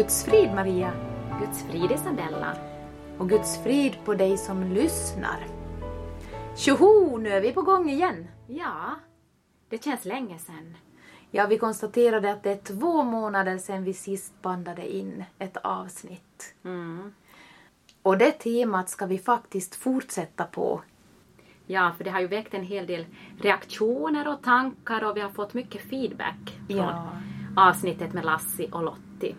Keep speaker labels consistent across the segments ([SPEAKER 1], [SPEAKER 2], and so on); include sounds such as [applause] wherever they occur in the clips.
[SPEAKER 1] Guds frid Maria
[SPEAKER 2] Guds frid Isabella.
[SPEAKER 1] och Guds frid på dig som lyssnar. Tjoho, nu är vi på gång igen.
[SPEAKER 2] Ja, det känns länge sedan.
[SPEAKER 1] Ja, vi konstaterade att det är två månader sedan vi sist bandade in ett avsnitt.
[SPEAKER 2] Mm.
[SPEAKER 1] Och det temat ska vi faktiskt fortsätta på.
[SPEAKER 2] Ja, för det har ju väckt en hel del reaktioner och tankar och vi har fått mycket feedback från
[SPEAKER 1] Ja.
[SPEAKER 2] avsnittet med Lassi och Lotti.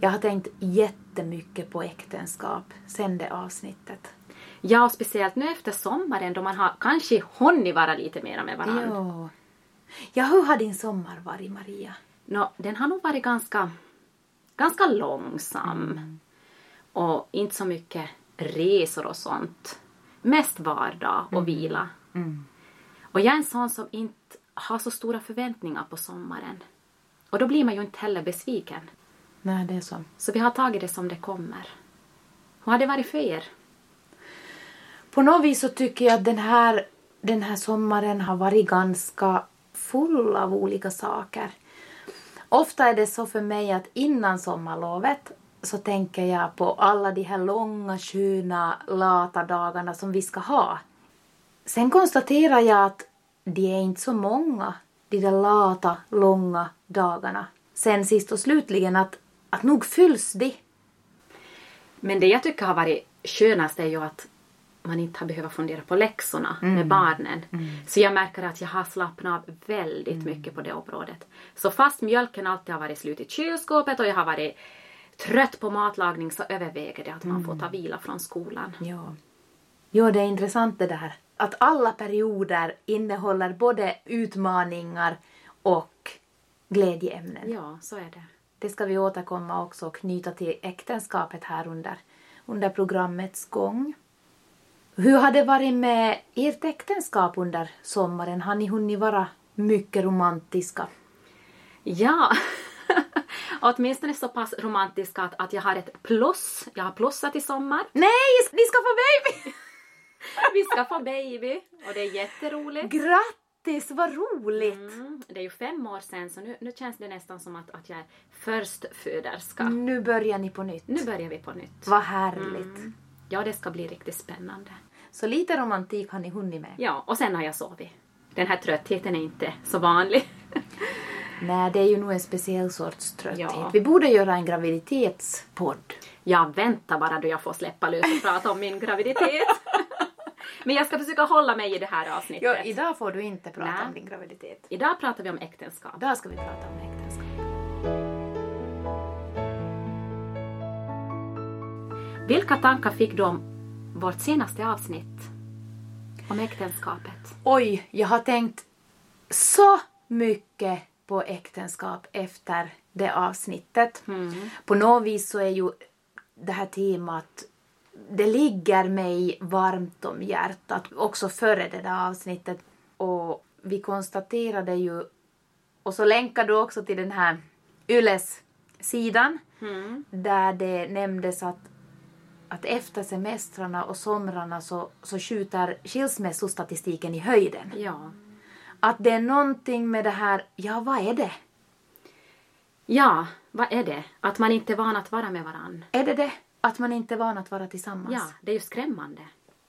[SPEAKER 1] Jag har tänkt jättemycket på äktenskap sen det avsnittet.
[SPEAKER 2] Ja, och speciellt nu efter sommaren då man har kanske hunnit vara lite mera med varandra.
[SPEAKER 1] Ja. Ja, hur har din sommar varit Maria?
[SPEAKER 2] Nå, den har nog varit ganska, ganska långsam. Och inte så mycket resor och sånt. Mest vardag och vila. Och jag är en sån som inte har så stora förväntningar på sommaren. Och då blir man ju inte heller besviken.
[SPEAKER 1] Nej, det är så.
[SPEAKER 2] Så vi har tagit det som det kommer. Hur har det varit för er?
[SPEAKER 1] På något vis så tycker jag att den här, den här sommaren har varit ganska full av olika saker. Ofta är det så för mig att innan sommarlovet så tänker jag på alla de här långa, sköna, lata dagarna som vi ska ha. Sen konstaterar jag att de är inte så många, de där lata, långa dagarna. Sen sist och slutligen att, att nog fylls de.
[SPEAKER 2] Men det jag tycker har varit skönast är ju att man inte har behövt fundera på läxorna med barnen. Så jag märker att jag har slappnat av väldigt mycket på det området. Så fast mjölken alltid har varit slut i kylskåpet och jag har varit trött på matlagning så överväger det att man får ta vila från skolan.
[SPEAKER 1] Ja. Jo, det är intressant det där. Att alla perioder innehåller både utmaningar och glädjeämnen.
[SPEAKER 2] Ja, så är det.
[SPEAKER 1] Det ska vi återkomma också och knyta till äktenskapet här under, under programmets gång. Hur har det varit med ert äktenskap under sommaren? Har ni hunnit vara mycket romantiska?
[SPEAKER 2] Ja, [laughs] åtminstone så pass romantiska att, att jag har ett plus. Jag har plussat i sommar.
[SPEAKER 1] Nej, ni ska få baby! [laughs]
[SPEAKER 2] Vi ska få baby och det är jätteroligt.
[SPEAKER 1] Grattis, vad roligt!
[SPEAKER 2] Mm, det är ju fem år sedan så nu, nu känns det nästan som att, att jag är förstföderska.
[SPEAKER 1] Nu börjar ni på nytt.
[SPEAKER 2] Nu börjar vi på nytt.
[SPEAKER 1] Vad härligt.
[SPEAKER 2] Ja, det ska bli riktigt spännande.
[SPEAKER 1] Så lite romantik har ni hunnit med.
[SPEAKER 2] Ja, och sen har jag sovit. Den här tröttheten är inte så vanlig. [laughs]
[SPEAKER 1] Nej, det är ju nog en speciell sorts trötthet.
[SPEAKER 2] Ja.
[SPEAKER 1] Vi borde göra en graviditetspodd.
[SPEAKER 2] Jag väntar bara då jag får släppa lös och prata om min graviditet. [laughs] Men jag ska försöka hålla mig i det här avsnittet.
[SPEAKER 1] Ja, idag får du inte prata
[SPEAKER 2] Nej.
[SPEAKER 1] om din graviditet.
[SPEAKER 2] Idag pratar vi om äktenskap.
[SPEAKER 1] Idag ska vi prata om äktenskap.
[SPEAKER 2] Vilka tankar fick du om vårt senaste avsnitt? Om äktenskapet?
[SPEAKER 1] Oj, jag har tänkt så mycket på äktenskap efter det avsnittet. På något vis så är ju det här temat det ligger mig varmt om hjärtat också före det där avsnittet. Och vi konstaterade ju, och så länkar du också till den här Yles sidan där det nämndes att, att efter semestrarna och somrarna så, så skjuter skilsmässostatistiken i höjden.
[SPEAKER 2] Ja.
[SPEAKER 1] Att det är någonting med det här, ja vad är det?
[SPEAKER 2] Ja, vad är det? Att man inte är van att vara med varann.
[SPEAKER 1] Är det det? Att man inte är van att vara tillsammans?
[SPEAKER 2] Ja, det är ju skrämmande.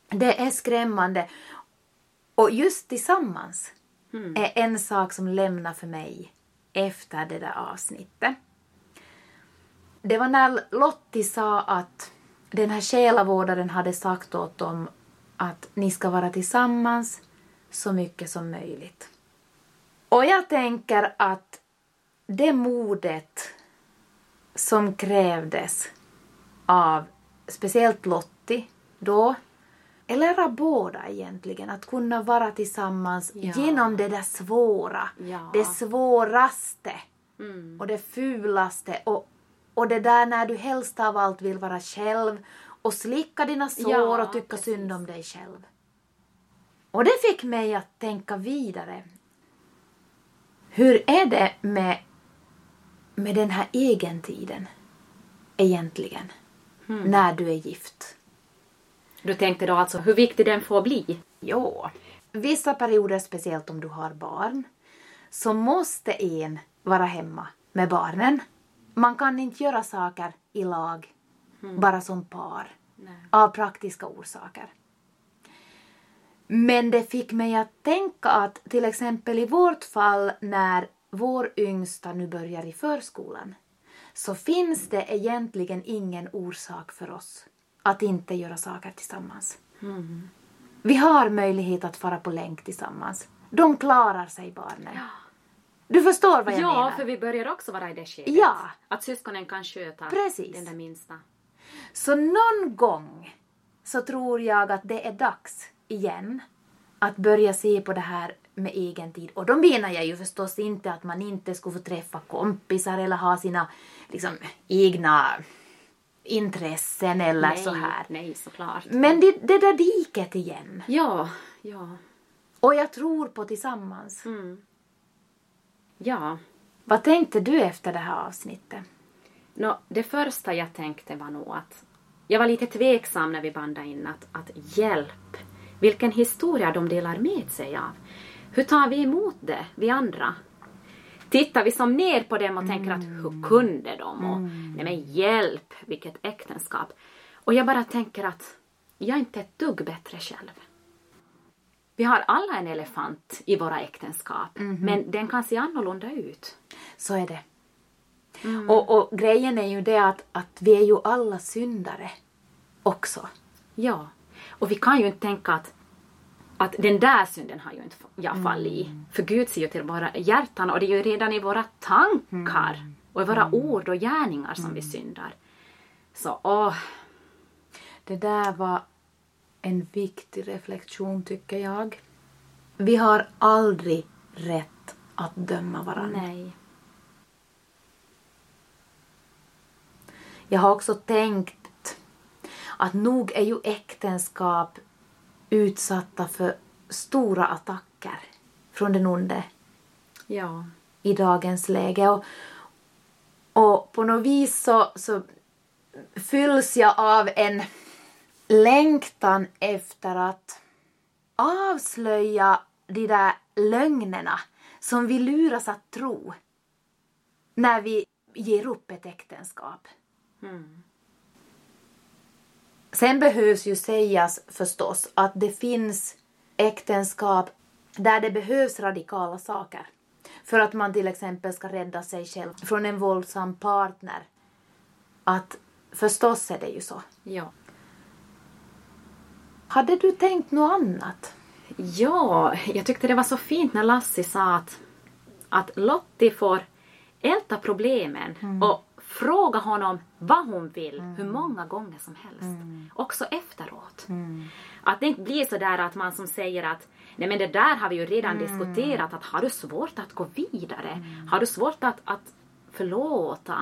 [SPEAKER 1] Det är skrämmande. Och just tillsammans är en sak som lämnar för mig efter det där avsnittet. Det var när Lottie sa att den här själavårdaren hade sagt åt dem att ni ska vara tillsammans så mycket som möjligt. Och jag tänker att det modet som krävdes av speciellt Lottie då, eller av båda egentligen, att kunna vara tillsammans
[SPEAKER 2] Ja.
[SPEAKER 1] genom det där svåra,
[SPEAKER 2] Ja.
[SPEAKER 1] det svåraste
[SPEAKER 2] Mm.
[SPEAKER 1] och det fulaste och, och det där när du helst av allt vill vara själv och slicka dina sår
[SPEAKER 2] Ja,
[SPEAKER 1] och tycka
[SPEAKER 2] precis.
[SPEAKER 1] synd om dig själv. Och det fick mig att tänka vidare. Hur är det med, med den här egentiden egentligen? När du är gift?
[SPEAKER 2] Du tänkte då alltså hur viktig den får bli?
[SPEAKER 1] Jo, vissa perioder, speciellt om du har barn, så måste en vara hemma med barnen man kan inte göra saker i lag, bara som par,
[SPEAKER 2] Nej.
[SPEAKER 1] av praktiska orsaker. Men det fick mig att tänka att till exempel i vårt fall när vår yngsta nu börjar i förskolan så finns det egentligen ingen orsak för oss att inte göra saker tillsammans. Vi har möjlighet att fara på länk tillsammans. De klarar sig barnen. Du förstår vad jag
[SPEAKER 2] Ja,
[SPEAKER 1] menar?
[SPEAKER 2] för vi börjar också vara i det skedet.
[SPEAKER 1] Ja.
[SPEAKER 2] Att syskonen kan sköta
[SPEAKER 1] Precis.
[SPEAKER 2] den där minsta.
[SPEAKER 1] Så någon gång så tror jag att det är dags igen att börja se på det här med egen tid. Och då menar jag ju förstås inte att man inte skulle få träffa kompisar eller ha sina liksom, egna intressen eller
[SPEAKER 2] nej,
[SPEAKER 1] så här.
[SPEAKER 2] Nej, såklart.
[SPEAKER 1] Men det, det där diket igen.
[SPEAKER 2] Ja, ja.
[SPEAKER 1] Och jag tror på tillsammans.
[SPEAKER 2] Mm. Ja.
[SPEAKER 1] Vad tänkte du efter det här avsnittet?
[SPEAKER 2] Nå, det första jag tänkte var nog att jag var lite tveksam när vi bandade in att, att hjälp, vilken historia de delar med sig av. Hur tar vi emot det, vi andra? Tittar vi som ner på dem och tänker att hur kunde de? Och, nej men hjälp, vilket äktenskap. Och jag bara tänker att jag är inte ett dugg bättre själv. Vi har alla en elefant i våra äktenskap, men den kan se annorlunda ut.
[SPEAKER 1] Så är det. Och, och grejen är ju det att, att vi är ju alla syndare också.
[SPEAKER 2] Ja, och vi kan ju inte tänka att, att den där synden har ju inte jag fallit i. För Gud ser ju till våra hjärtan och det är ju redan i våra tankar och i våra ord och gärningar som vi syndar. Så åh,
[SPEAKER 1] Det där var en viktig reflektion tycker jag. Vi har aldrig rätt att döma varandra.
[SPEAKER 2] nej.
[SPEAKER 1] Jag har också tänkt att nog är ju äktenskap utsatta för stora attacker från den onde
[SPEAKER 2] Ja.
[SPEAKER 1] i dagens läge. Och, och på något vis så, så fylls jag av en längtan efter att avslöja de där lögnerna som vi luras att tro när vi ger upp ett äktenskap. Sen behövs ju sägas förstås att det finns äktenskap där det behövs radikala saker. För att man till exempel ska rädda sig själv från en våldsam partner. Att förstås är det ju så.
[SPEAKER 2] Ja.
[SPEAKER 1] Hade du tänkt något annat?
[SPEAKER 2] Ja, jag tyckte det var så fint när Lassie sa att, att Lottie får älta problemen och fråga honom vad hon vill hur många gånger som helst. Också efteråt. Att det inte blir så där att man som säger att nej men det där har vi ju redan diskuterat att har du svårt att gå vidare? Har du svårt att, att förlåta?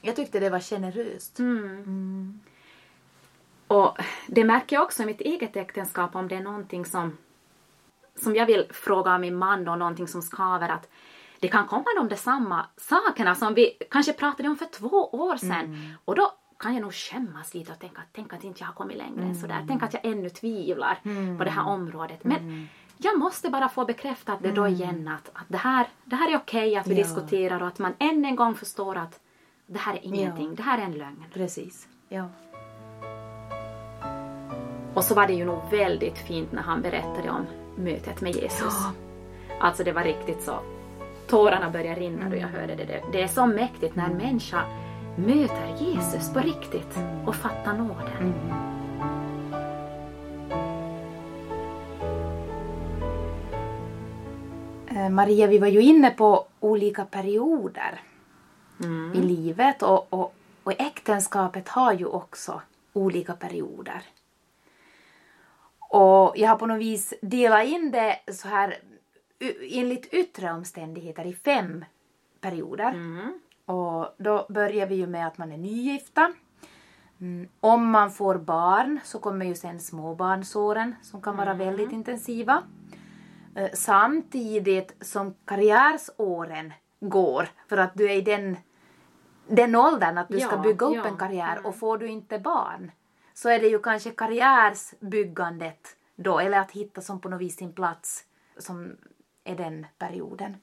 [SPEAKER 1] Jag tyckte det var generöst.
[SPEAKER 2] Och det märker jag också i mitt eget äktenskap om det är någonting som, som jag vill fråga min man och någonting som skaver att det kan komma de där samma sakerna som vi kanske pratade om för två år sedan. Och då kan jag nog skämmas lite och tänka tänk att inte jag har kommit längre än sådär. Tänk att jag ännu tvivlar på det här området. Men jag måste bara få bekräftat det då igen att, att det, här, det här är okej att vi
[SPEAKER 1] Ja.
[SPEAKER 2] diskuterar och att man än en gång förstår att det här är ingenting, det här är en lögn.
[SPEAKER 1] Precis. Ja.
[SPEAKER 2] Och så var det ju nog väldigt fint när han berättade om mötet med Jesus.
[SPEAKER 1] Ja.
[SPEAKER 2] Alltså det var riktigt så. Tårarna började rinna då jag hörde det. Det är så mäktigt när en människa möter Jesus på riktigt och fattar nåden.
[SPEAKER 1] Eh, Maria, vi var ju inne på olika perioder
[SPEAKER 2] Mm.
[SPEAKER 1] i livet och, och, och äktenskapet har ju också olika perioder. Och jag har på något vis delat in det så här enligt yttre omständigheter i fem perioder.
[SPEAKER 2] Mm.
[SPEAKER 1] Och då börjar vi ju med att man är nygifta. Mm. Om man får barn så kommer ju sen småbarnsåren som kan vara väldigt intensiva. Eh, Samtidigt som karriärsåren går för att du är i den, den åldern att du ska
[SPEAKER 2] Ja,
[SPEAKER 1] bygga upp
[SPEAKER 2] ja,
[SPEAKER 1] en karriär och får du inte barn så är det ju kanske karriärsbyggandet då eller att hitta som på något vis sin plats som är den perioden.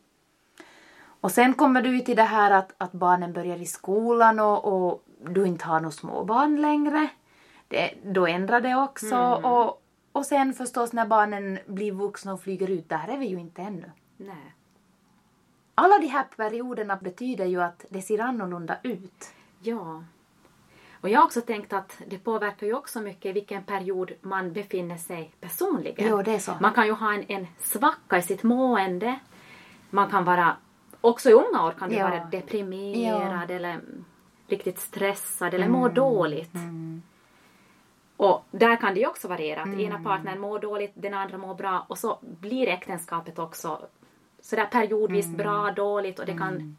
[SPEAKER 1] Och sen kommer du till det här att, att barnen börjar i skolan och, och du inte har några småbarn längre. Det, då ändrar det också.
[SPEAKER 2] Mm.
[SPEAKER 1] Och, och sen förstås när barnen blir vuxna och flyger ut, där är vi ju inte ännu.
[SPEAKER 2] Nej.
[SPEAKER 1] Alla de här perioderna betyder ju att det ser annorlunda ut.
[SPEAKER 2] Ja. Och jag har också tänkt att det påverkar ju också mycket vilken period man befinner sig personligen.
[SPEAKER 1] Jo, det är så.
[SPEAKER 2] Man kan ju ha en, en svacka i sitt mående. Man kan vara, också i unga år kan du
[SPEAKER 1] Ja.
[SPEAKER 2] vara deprimerad eller riktigt stressad eller må dåligt. Och där kan det ju också variera. Att ena partnern mår dåligt, den andra mår bra och så blir äktenskapet också sådär periodvis bra, dåligt och det kan,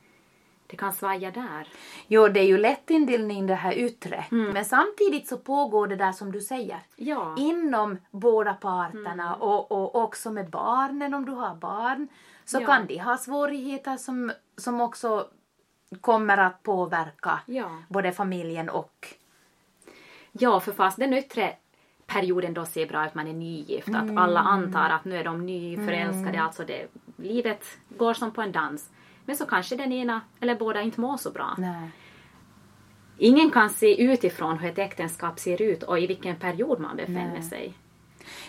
[SPEAKER 2] det kan svaja där.
[SPEAKER 1] Jo, det är ju lättinddelning det här yttre. Men samtidigt så pågår det där som du säger.
[SPEAKER 2] Ja.
[SPEAKER 1] Inom båda parterna och, och också med barnen om du har barn. Så
[SPEAKER 2] Ja.
[SPEAKER 1] kan de ha svårigheter som, som också kommer att påverka
[SPEAKER 2] Ja.
[SPEAKER 1] både familjen och...
[SPEAKER 2] Ja, för fast den yttre perioden då ser bra ut, man är nygift, att alla antar att nu är de nyförälskade, alltså det, livet går som på en dans. Men så kanske den ena eller båda inte mår så bra.
[SPEAKER 1] Nej.
[SPEAKER 2] Ingen kan se utifrån hur ett äktenskap ser ut och i vilken period man befinner
[SPEAKER 1] Nej.
[SPEAKER 2] sig.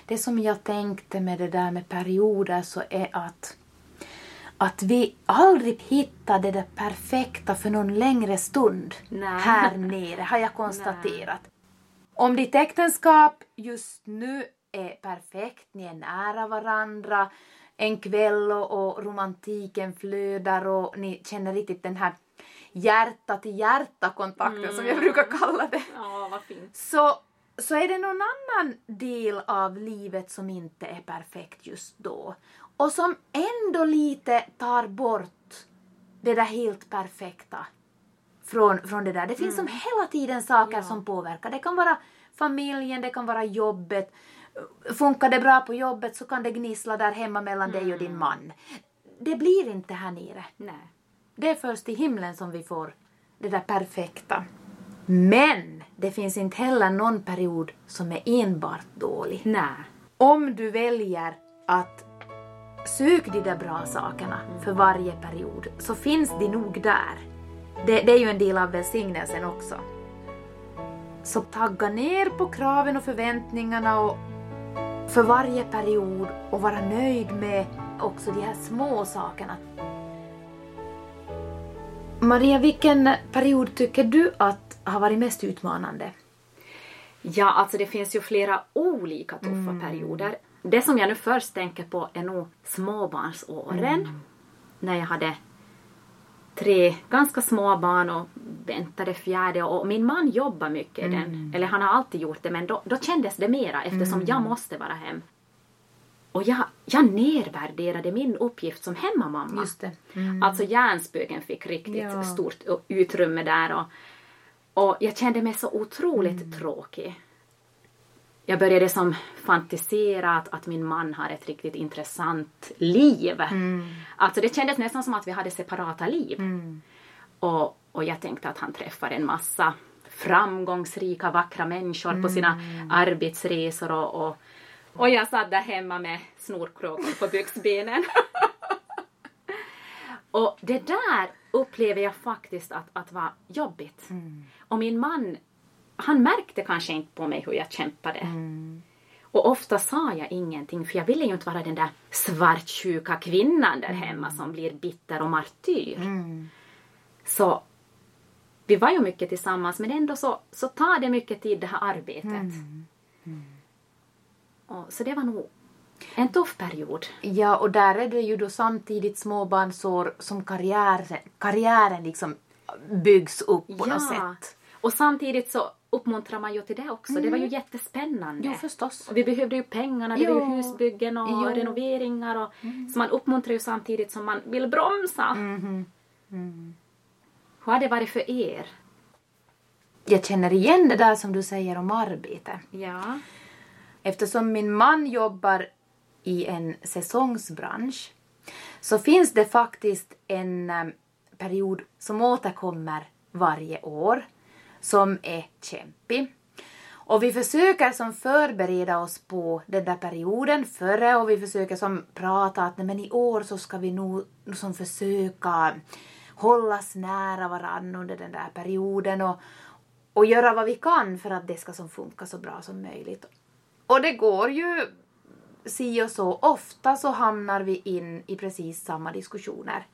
[SPEAKER 1] Det som jag tänkte med det där med perioder så är att att vi aldrig hittar det där perfekta för någon längre stund
[SPEAKER 2] Nej.
[SPEAKER 1] här nere, har jag konstaterat. Om ditt äktenskap just nu är perfekt, ni är nära varandra, en kväll och, och romantiken flödar och ni känner riktigt den här hjärta till hjärta kontakten som jag brukar kalla det
[SPEAKER 2] Ja, vad fint.
[SPEAKER 1] så, så är det någon annan del av livet som inte är perfekt just då. Och som ändå lite tar bort det där helt perfekta från, från det där. Det finns som hela tiden saker
[SPEAKER 2] Ja.
[SPEAKER 1] som påverkar. Det kan vara familjen, det kan vara jobbet. Funkar det bra på jobbet så kan det gnissla där hemma mellan dig och din man. Det blir inte här nere.
[SPEAKER 2] Nej.
[SPEAKER 1] Det är först i himlen som vi får det där perfekta. Men det finns inte heller någon period som är enbart dålig.
[SPEAKER 2] Nej.
[SPEAKER 1] Om du väljer att sök de där bra sakerna för varje period så finns de nog där. Det, det är ju en del av välsignelsen också. Så tagga ner på kraven och förväntningarna och för varje period och vara nöjd med också de här små sakerna. Maria, vilken period tycker du att har varit mest utmanande?
[SPEAKER 2] Ja, alltså det finns ju flera olika tuffa perioder. Det som jag nu först tänker på är nog småbarnsåren. När jag hade tre ganska små barn och väntade fjärde och min man jobbar mycket den, eller han har alltid gjort det men då, då kändes det mera eftersom jag måste vara hem. Och jag, jag nedvärderade min uppgift som hemmamamma.
[SPEAKER 1] Just det.
[SPEAKER 2] Alltså hjärnspöken fick riktigt
[SPEAKER 1] Ja.
[SPEAKER 2] stort utrymme där och, och jag kände mig så otroligt tråkig. Jag började som fantisera att, att min man har ett riktigt intressant liv. Alltså det kändes nästan som att vi hade separata liv. Och, och jag tänkte att han träffar en massa framgångsrika, vackra människor på sina arbetsresor och, och, och jag satt där hemma med snorkråkor på byxbenen. [laughs] och det där upplever jag faktiskt att, att var jobbigt. Och min man, han märkte kanske inte på mig hur jag kämpade. Och ofta sa jag ingenting för jag ville ju inte vara den där svartsjuka kvinnan där hemma som blir bitter och martyr. Så vi var ju mycket tillsammans men ändå så, så tar det mycket tid det här arbetet. Och, så det var nog en tuff period.
[SPEAKER 1] Ja, och där är det ju då samtidigt småbarnsår som karriären, karriären liksom byggs upp på något sätt.
[SPEAKER 2] Och samtidigt så uppmuntrar man ju till det också. Det var ju jättespännande.
[SPEAKER 1] Jo, förstås.
[SPEAKER 2] Och vi behövde ju pengarna, det var
[SPEAKER 1] Jo.
[SPEAKER 2] ju husbyggen och
[SPEAKER 1] Jo.
[SPEAKER 2] renoveringar. Och, Så man uppmuntrar ju samtidigt som man vill bromsa. Hur har det varit för er?
[SPEAKER 1] Jag känner igen det där som du säger om arbete.
[SPEAKER 2] Ja.
[SPEAKER 1] Eftersom min man jobbar i en säsongsbransch så finns det faktiskt en eh, period som återkommer varje år som är kämpig. Och vi försöker som förbereda oss på den där perioden före och vi försöker som prata att men i år så ska vi nog som försöka hållas nära varann under den där perioden och, och göra vad vi kan för att det ska som funka så bra som möjligt. Och det går ju si och så. Ofta så hamnar vi in i precis samma diskussioner.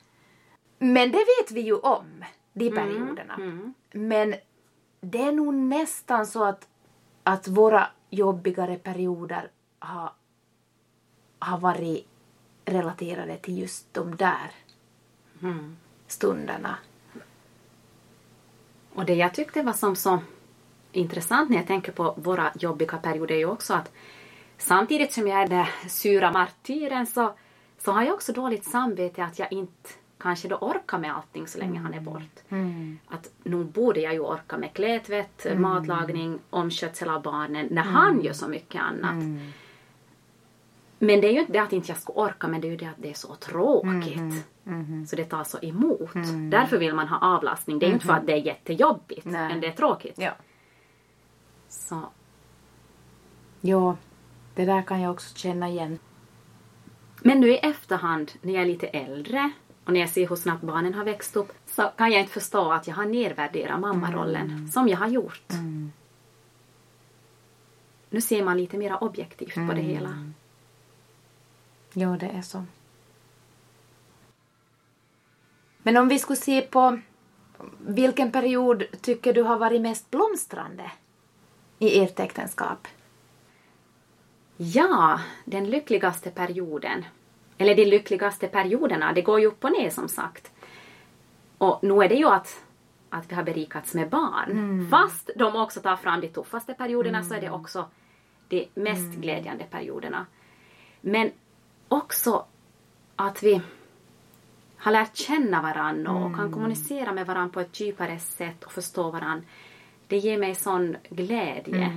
[SPEAKER 1] Men det vet vi ju om, de
[SPEAKER 2] Mm,
[SPEAKER 1] perioderna. Men det är nog nästan så att, att våra jobbigare perioder har, har varit relaterade till just de där
[SPEAKER 2] Mm.
[SPEAKER 1] stunderna.
[SPEAKER 2] Och det jag tyckte var som så intressant när jag tänker på våra jobbiga perioder är ju också att samtidigt som jag är den sura martyren så, så har jag också dåligt samvete att jag inte kanske då orkar med allting så länge han är bort. Att nog borde jag ju orka med klädtvätt, matlagning, omskötsel av barnen när han gör så mycket annat. Men det är ju inte det att inte jag ska orka, men det är ju det att det är så tråkigt. Så det tar så emot. Därför vill man ha avlastning. Det är ju inte för att det är jättejobbigt,
[SPEAKER 1] Nej.
[SPEAKER 2] men det är tråkigt.
[SPEAKER 1] Ja.
[SPEAKER 2] Så,
[SPEAKER 1] ja, det där kan jag också känna igen.
[SPEAKER 2] men nu i efterhand, när jag är lite äldre och när jag ser hur snabbt barnen har växt upp, så kan jag inte förstå att jag har nedvärderat mammarollen som jag har gjort. Nu ser man lite mer objektivt på det hela.
[SPEAKER 1] Ja, det är så. Men om vi skulle se på vilken period tycker du har varit mest blomstrande i ert äktenskap?
[SPEAKER 2] Ja, den lyckligaste perioden. Eller de lyckligaste perioderna, det går ju upp och ner som sagt. Och nu är det ju att, att vi har berikats med barn. Fast de också tar fram de tuffaste perioderna så är det också de mest glädjande perioderna. Men också att vi har lärt känna varandra och kan kommunicera med varandra på ett djupare sätt och förstå varandra. Det ger mig sån glädje.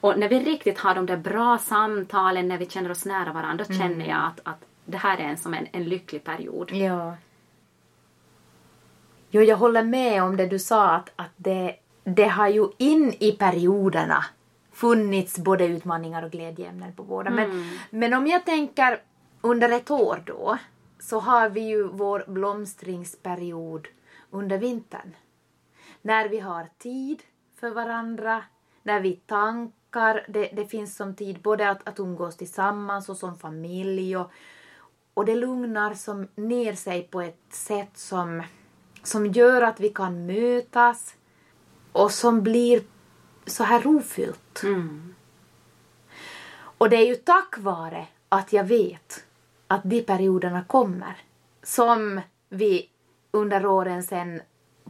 [SPEAKER 2] Och när vi riktigt har de där bra samtalen, när vi känner oss nära varandra, då känner jag att, att det här är en, som en, en lycklig period.
[SPEAKER 1] Ja. Jo, jag håller med om det du sa att, att det, det har ju in i perioderna funnits både utmaningar och glädjeämnen på båda. Men, men om jag tänker under ett år då så har vi ju vår blomstringsperiod under vintern. När vi har tid för varandra, när vi tankar, det, det finns som tid både att, att umgås tillsammans och som familj och, och det lugnar som ner sig på ett sätt som, som gör att vi kan mötas och som blir så här rofyllt. Och det är ju tack vare att jag vet att de perioderna kommer som vi under åren sen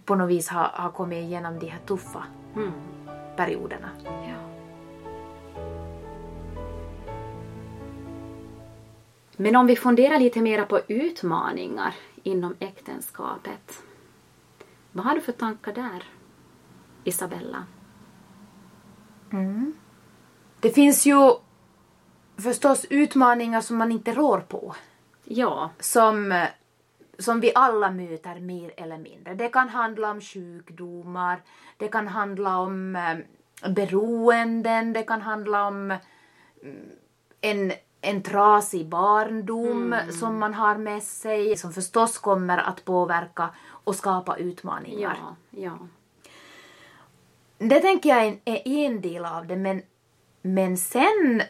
[SPEAKER 1] på något vis har, har kommit igenom de här tuffa perioderna.
[SPEAKER 2] Men om vi funderar lite mera på utmaningar inom äktenskapet. Vad har du för tankar där, Isabella?
[SPEAKER 1] Det finns ju förstås utmaningar som man inte rår på.
[SPEAKER 2] Ja,
[SPEAKER 1] som, som vi alla möter mer eller mindre. Det kan handla om sjukdomar, det kan handla om eh, beroenden, det kan handla om mm, en, en trasig barndom som man har med sig som förstås kommer att påverka och skapa utmaningar.
[SPEAKER 2] ja, ja.
[SPEAKER 1] Det tänker jag är, en del av det, men, men sen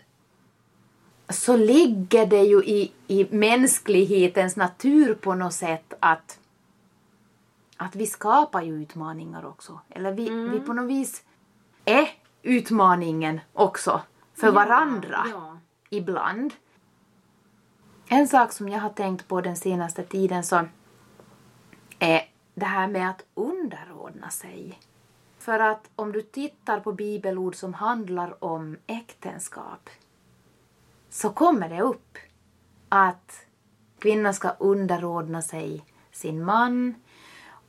[SPEAKER 1] så ligger det ju i, i mänsklighetens natur på något sätt att, att vi skapar ju utmaningar också. Eller vi, vi på något vis är utmaningen också för varandra
[SPEAKER 2] Ja.
[SPEAKER 1] Ibland. En sak som jag har tänkt på den senaste tiden så är det här med att underordna sig. För att om du tittar på bibelord som handlar om äktenskap så kommer det upp att kvinnan ska underordna sig sin man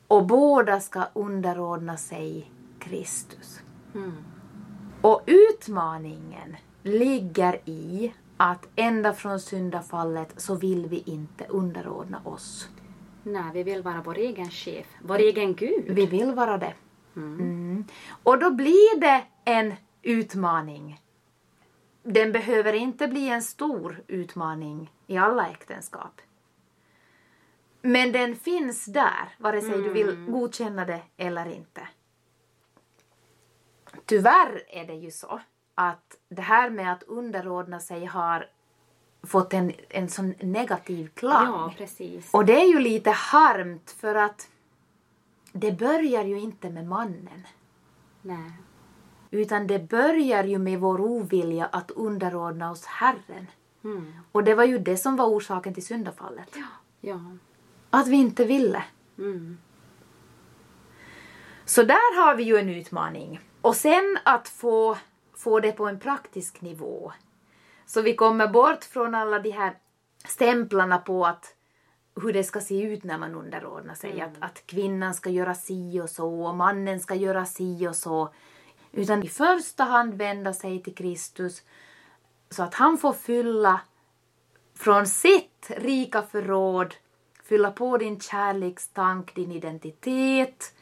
[SPEAKER 1] och båda ska underordna sig Kristus. Och utmaningen ligger i att ända från syndafallet så vill vi inte underordna oss.
[SPEAKER 2] Nej, vi vill vara vår egen chef, vår egen Gud.
[SPEAKER 1] Vi vill vara det. Mm. Och då blir det en utmaning. Den behöver inte bli en stor utmaning i alla äktenskap. Men den finns där, vare sig du vill godkänna det eller inte. Tyvärr är det ju så att det här med att underordna sig har fått en, en sån negativ klang.
[SPEAKER 2] Ja, precis.
[SPEAKER 1] Och det är ju lite harmt för att det börjar ju inte med mannen.
[SPEAKER 2] Nej.
[SPEAKER 1] Utan det börjar ju med vår ovilja att underordna oss Herren.
[SPEAKER 2] Mm.
[SPEAKER 1] Och det var ju det som var orsaken till syndafallet.
[SPEAKER 2] Ja.
[SPEAKER 1] Att vi inte ville.
[SPEAKER 2] Mm.
[SPEAKER 1] Så där har vi ju en utmaning. Och sen att få, få det på en praktisk nivå. Så vi kommer bort från alla de här stämplarna på att hur det ska se ut när man underordnar sig. Att, att kvinnan ska göra si och så och mannen ska göra si och så. Utan i första hand vända sig till Kristus så att han får fylla från sitt rika förråd, fylla på din kärlekstank, din identitet,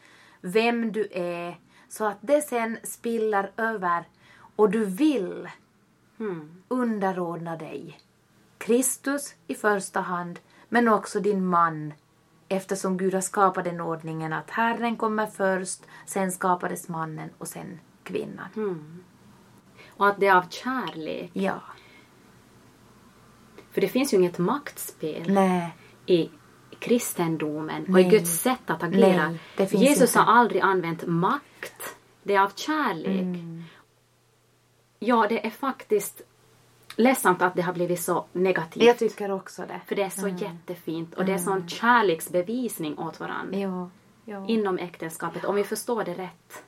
[SPEAKER 1] vem du är, så att det sen spiller över och du vill
[SPEAKER 2] Mm.
[SPEAKER 1] underordna dig. Kristus i första hand, men också din man eftersom Gud har skapat den ordningen att Herren kommer först, sen skapades mannen och sen kvinnan.
[SPEAKER 2] Mm. Och att det är av kärlek.
[SPEAKER 1] Ja.
[SPEAKER 2] För det finns ju inget maktspel
[SPEAKER 1] Nej.
[SPEAKER 2] i kristendomen och
[SPEAKER 1] Nej.
[SPEAKER 2] i Guds sätt att agera.
[SPEAKER 1] Nej,
[SPEAKER 2] Jesus
[SPEAKER 1] inte.
[SPEAKER 2] har aldrig använt makt. Det är av kärlek.
[SPEAKER 1] Mm.
[SPEAKER 2] Ja, det är faktiskt ledsamt att det har blivit så negativt.
[SPEAKER 1] Jag tycker också det.
[SPEAKER 2] För det är så jättefint och det är sån kärleksbevisning åt varandra
[SPEAKER 1] Ja. ja.
[SPEAKER 2] inom äktenskapet om vi förstår det rätt.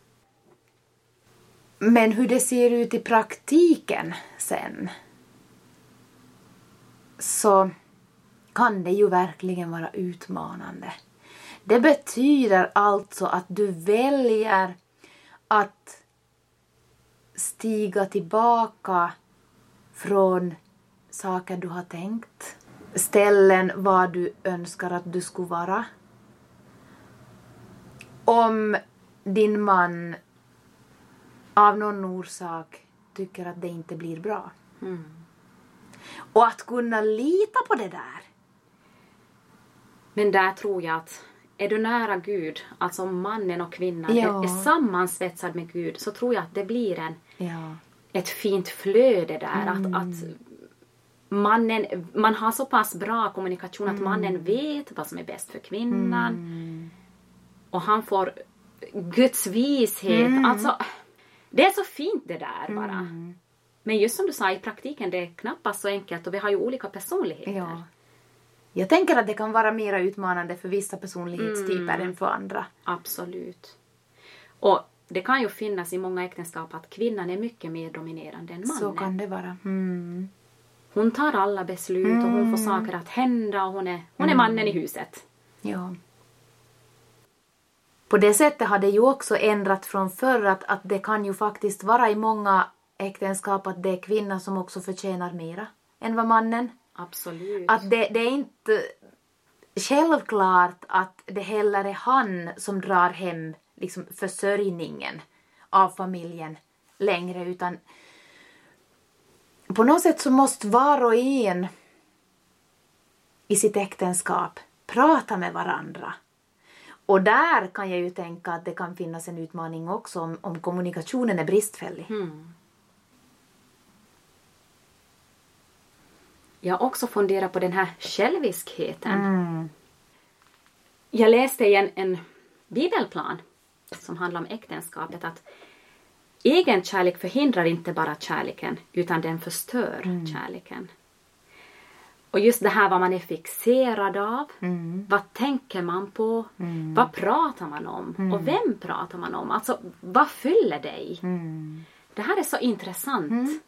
[SPEAKER 1] Men hur det ser ut i praktiken sen så kan det ju verkligen vara utmanande. Det betyder alltså att du väljer att stiga tillbaka från saker du har tänkt, ställen var du önskar att du skulle vara. Om din man av någon orsak tycker att det inte blir bra.
[SPEAKER 2] Mm.
[SPEAKER 1] Och att kunna lita på det där.
[SPEAKER 2] Men där tror jag att är du nära Gud, alltså mannen och kvinnan,
[SPEAKER 1] Ja.
[SPEAKER 2] är, är sammansvetsad med Gud, så tror jag att det blir en,
[SPEAKER 1] Ja.
[SPEAKER 2] ett fint flöde där.
[SPEAKER 1] Mm.
[SPEAKER 2] Att, att mannen, man har så pass bra kommunikation
[SPEAKER 1] Mm.
[SPEAKER 2] att mannen vet vad som är bäst för kvinnan. Och han får Guds vishet.
[SPEAKER 1] Mm.
[SPEAKER 2] Alltså, det är så fint det där bara. Men just som du sa, i praktiken det är knappast så enkelt och vi har ju olika personligheter.
[SPEAKER 1] ja. Jag tänker att det kan vara mer utmanande för vissa personlighetstyper
[SPEAKER 2] Mm.
[SPEAKER 1] än för andra.
[SPEAKER 2] Absolut. Och det kan ju finnas i många äktenskap att kvinnan är mycket mer dominerande än mannen.
[SPEAKER 1] Så kan det vara. Mm.
[SPEAKER 2] Hon tar alla beslut och hon får saker att hända och hon är, hon är mannen i huset.
[SPEAKER 1] Ja. På det sättet har det ju också ändrat från förr att, att det kan ju faktiskt vara i många äktenskap att det är kvinnan som också förtjänar mera än vad mannen.
[SPEAKER 2] Absolut.
[SPEAKER 1] Att det, det är inte självklart att det heller är han som drar hem liksom, försörjningen av familjen längre utan på något sätt så måste var och en i sitt äktenskap prata med varandra. Och där kan jag ju tänka att det kan finnas en utmaning också om, om kommunikationen är bristfällig.
[SPEAKER 2] Mm. Jag har också funderat på den här själviskheten.
[SPEAKER 1] Mm.
[SPEAKER 2] Jag läste i en, en bibelplan som handlar om äktenskapet att egen kärlek förhindrar inte bara kärleken utan den förstör kärleken. Och just det här vad man är fixerad av, vad tänker man på, vad pratar man om och vem pratar man om? Alltså vad fyller dig? Det här är så intressant.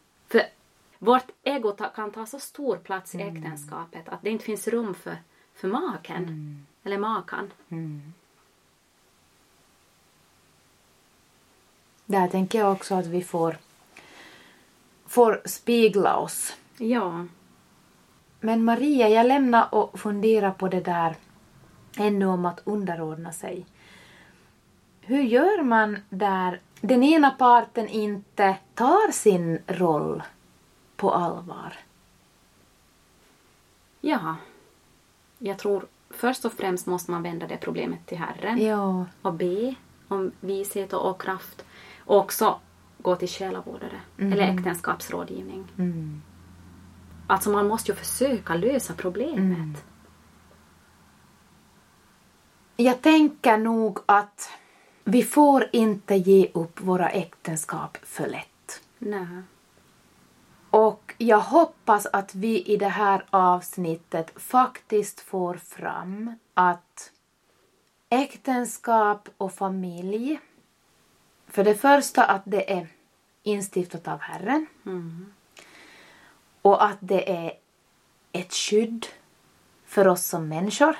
[SPEAKER 2] Vårt ego ta, kan ta så stor plats i äktenskapet att det inte finns rum för, för maken eller makan.
[SPEAKER 1] Där tänker jag också att vi får, får spegla oss.
[SPEAKER 2] Ja.
[SPEAKER 1] Men Maria, jag lämnar och funderar på det där ännu om att underordna sig. Hur gör man där den ena parten inte tar sin roll på allvar.
[SPEAKER 2] Ja. Jag tror först och främst måste man vända det problemet till Herren
[SPEAKER 1] Ja.
[SPEAKER 2] och be om vishet och, och kraft. Och också gå till själavårdare eller äktenskapsrådgivning.
[SPEAKER 1] Mm.
[SPEAKER 2] Alltså man måste ju försöka lösa problemet.
[SPEAKER 1] Jag tänker nog att vi får inte ge upp våra äktenskap för lätt.
[SPEAKER 2] Nej.
[SPEAKER 1] Och jag hoppas att vi i det här avsnittet faktiskt får fram att äktenskap och familj, för det första att det är instiftat av Herren
[SPEAKER 2] Mm.
[SPEAKER 1] och att det är ett skydd för oss som människor.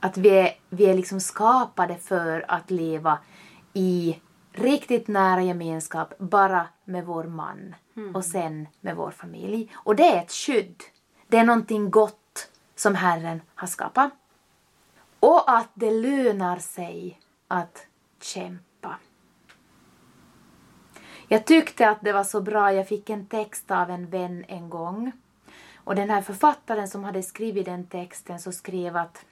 [SPEAKER 1] Att vi är, vi är liksom skapade för att leva i riktigt nära gemenskap bara med vår man och sen med vår familj. Och det är ett skydd. Det är någonting gott som Herren har skapat. Och att det lönar sig att kämpa. Jag tyckte att det var så bra. Jag fick en text av en vän en gång. Och den här författaren som hade skrivit den texten så skrev att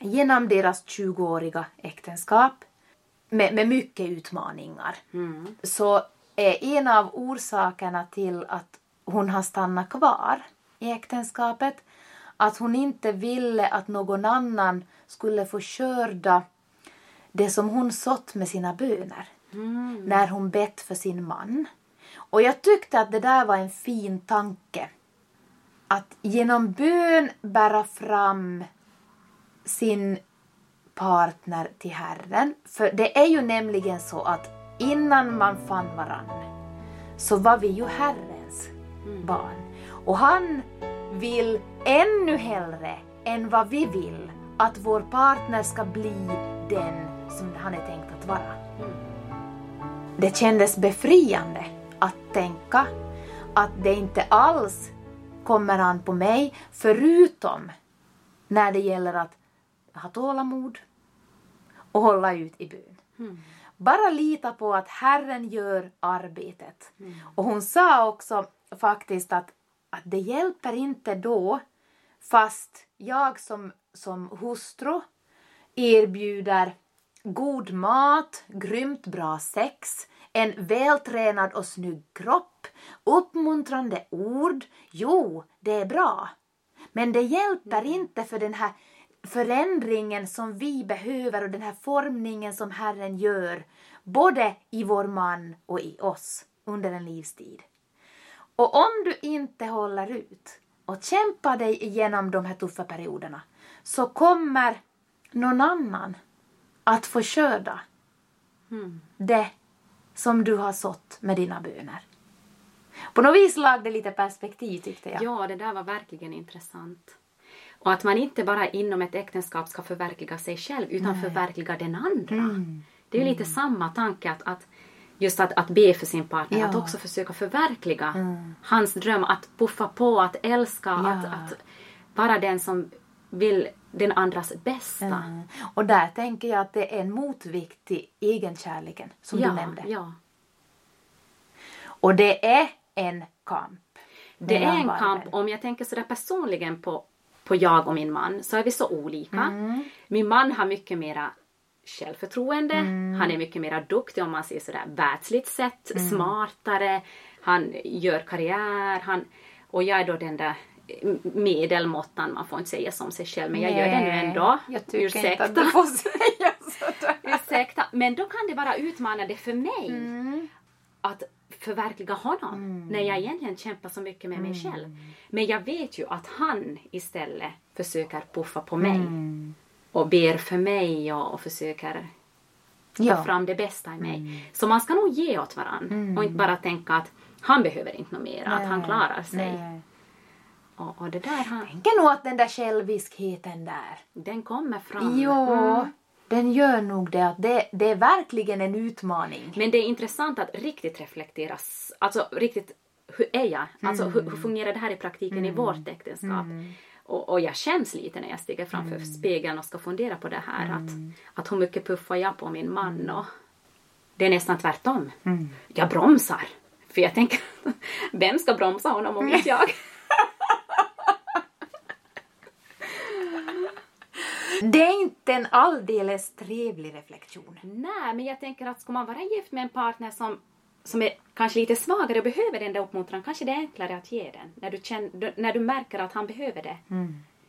[SPEAKER 1] genom deras 20-åriga äktenskap med, med mycket utmaningar
[SPEAKER 2] Mm.
[SPEAKER 1] så är en av orsakerna till att hon har stannat kvar i äktenskapet att hon inte ville att någon annan skulle få skörda det som hon sått med sina böner
[SPEAKER 2] Mm.
[SPEAKER 1] när hon bett för sin man. Och jag tyckte att det där var en fin tanke. Att genom bön bära fram sin partner till Herren. För det är ju nämligen så att innan man fann varann så var vi ju Herrens barn. Och han vill ännu hellre än vad vi vill att vår partner ska bli den som han är tänkt att vara. Det kändes befriande att tänka att det inte alls kommer an på mig förutom när det gäller att ha tålamod och hålla ut i bön. Bara lita på att Herren gör arbetet. Och hon sa också faktiskt att, att det hjälper inte då fast jag som, som hustru erbjuder god mat, grymt bra sex, en vältränad och snygg kropp, uppmuntrande ord. Jo, det är bra. Men det hjälper inte för den här förändringen som vi behöver och den här formningen som Herren gör både i vår man och i oss under en livstid. Och om du inte håller ut och kämpar dig igenom de här tuffa perioderna så kommer någon annan att få skörda
[SPEAKER 2] Mm.
[SPEAKER 1] det som du har sått med dina böner. På något vis lag det lite perspektiv tyckte jag.
[SPEAKER 2] Ja, det där var verkligen intressant. Och att man inte bara inom ett äktenskap ska förverkliga sig själv utan förverkliga den andra.
[SPEAKER 1] Mm.
[SPEAKER 2] Det är lite samma tanke att, att just att, att be för sin partner,
[SPEAKER 1] Ja.
[SPEAKER 2] att också försöka förverkliga
[SPEAKER 1] Mm.
[SPEAKER 2] hans dröm, att puffa på, att älska,
[SPEAKER 1] Ja.
[SPEAKER 2] att, att vara den som vill den andras bästa.
[SPEAKER 1] Mm. Och där tänker jag att det är en motvikt till egenkärleken som
[SPEAKER 2] ja,
[SPEAKER 1] du nämnde.
[SPEAKER 2] ja.
[SPEAKER 1] Och det är en kamp.
[SPEAKER 2] Det är en kamp. Om jag tänker sådär personligen på, på jag och min man så är vi så olika.
[SPEAKER 1] Mm.
[SPEAKER 2] Min man har mycket mera självförtroende.
[SPEAKER 1] Mm.
[SPEAKER 2] Han är mycket mera duktig om man ser sådär världsligt sett.
[SPEAKER 1] Mm.
[SPEAKER 2] Smartare. Han gör karriär. Han, och jag är då den där medelmåttan. Man får inte säga som sig själv men jag gör det nu
[SPEAKER 1] Nej,
[SPEAKER 2] ändå.
[SPEAKER 1] Jag tycker
[SPEAKER 2] Ursäkta.
[SPEAKER 1] inte att du får säga sådär. [laughs]
[SPEAKER 2] Ursäkta. Men då kan det vara utmanande för mig
[SPEAKER 1] Mm.
[SPEAKER 2] att förverkliga honom när jag egentligen kämpar så mycket med mig
[SPEAKER 1] Mm.
[SPEAKER 2] själv. Men jag vet ju att han istället försöker puffa på mig
[SPEAKER 1] Mm.
[SPEAKER 2] och ber för mig och, och försöker ta
[SPEAKER 1] Ja.
[SPEAKER 2] fram det bästa i mig. Så man ska nog ge åt varandra
[SPEAKER 1] Mm.
[SPEAKER 2] och inte bara tänka att han behöver inte något mer, att han klarar sig.
[SPEAKER 1] nej.
[SPEAKER 2] Och, och det där, han,
[SPEAKER 1] tänker nog att den där själviskheten där.
[SPEAKER 2] den kommer fram.
[SPEAKER 1] Jo,
[SPEAKER 2] Mm.
[SPEAKER 1] Den gör nog det. Att det, det är verkligen en utmaning.
[SPEAKER 2] Men det är intressant att riktigt reflektera, alltså riktigt, hur är jag? Alltså hur,
[SPEAKER 1] Mm.
[SPEAKER 2] hur fungerar det här i praktiken i vårt äktenskap? Och, och jag känns lite när jag stiger framför
[SPEAKER 1] Mm.
[SPEAKER 2] spegeln och ska fundera på det här. Att, att hur mycket puffar jag på min man och, det är nästan tvärtom. Jag bromsar. För jag tänker, [laughs] vem ska bromsa honom om inte jag? [laughs]
[SPEAKER 1] Det är inte en alldeles trevlig reflektion.
[SPEAKER 2] Nej, men jag tänker att ska man vara gift med en partner som, som är kanske lite svagare och behöver den där uppmuntran, kanske det är enklare att ge den. När du, känner, när du märker att han behöver det.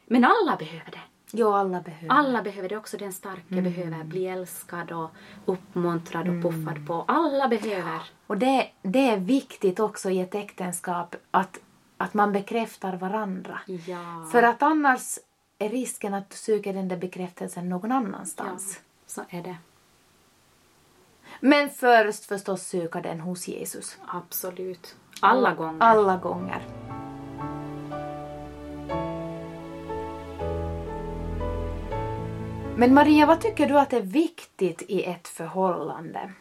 [SPEAKER 2] Men alla behöver det.
[SPEAKER 1] Jo, alla behöver.
[SPEAKER 2] Alla behöver det, också den starke behöver bli älskad och uppmuntrad och puffad på. Alla behöver.
[SPEAKER 1] Och det, det är viktigt också i ett äktenskap att, att man bekräftar varandra.
[SPEAKER 2] Ja.
[SPEAKER 1] För att annars är risken att du söker den där bekräftelsen någon
[SPEAKER 2] ja,
[SPEAKER 1] annanstans.
[SPEAKER 2] så är det.
[SPEAKER 1] Men först förstås söka den hos Jesus.
[SPEAKER 2] Absolut. Alla gånger.
[SPEAKER 1] Alla gånger. Men Maria, vad tycker du att är viktigt i ett förhållande?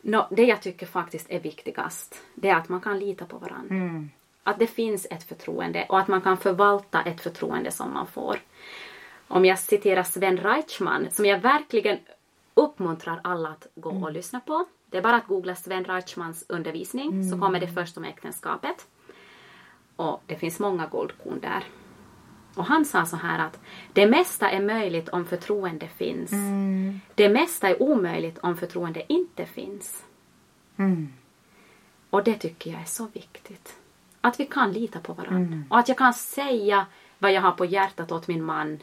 [SPEAKER 2] Nå, det jag tycker faktiskt är viktigast, det är att man kan lita på varandra. Att det finns ett förtroende och att man kan förvalta ett förtroende som man får. Om jag citerar Sven Reichman, som jag verkligen uppmuntrar alla att gå och lyssna på. Det är bara att googla Sven Reichmans undervisning så kommer det först om äktenskapet. Och det finns många guldkorn där. Och han sa så här att det mesta är möjligt om förtroende finns. Det mesta är omöjligt om förtroende inte finns. Och det tycker jag är så viktigt. Att vi kan lita på varandra. Och att jag kan säga vad jag har på hjärtat åt min man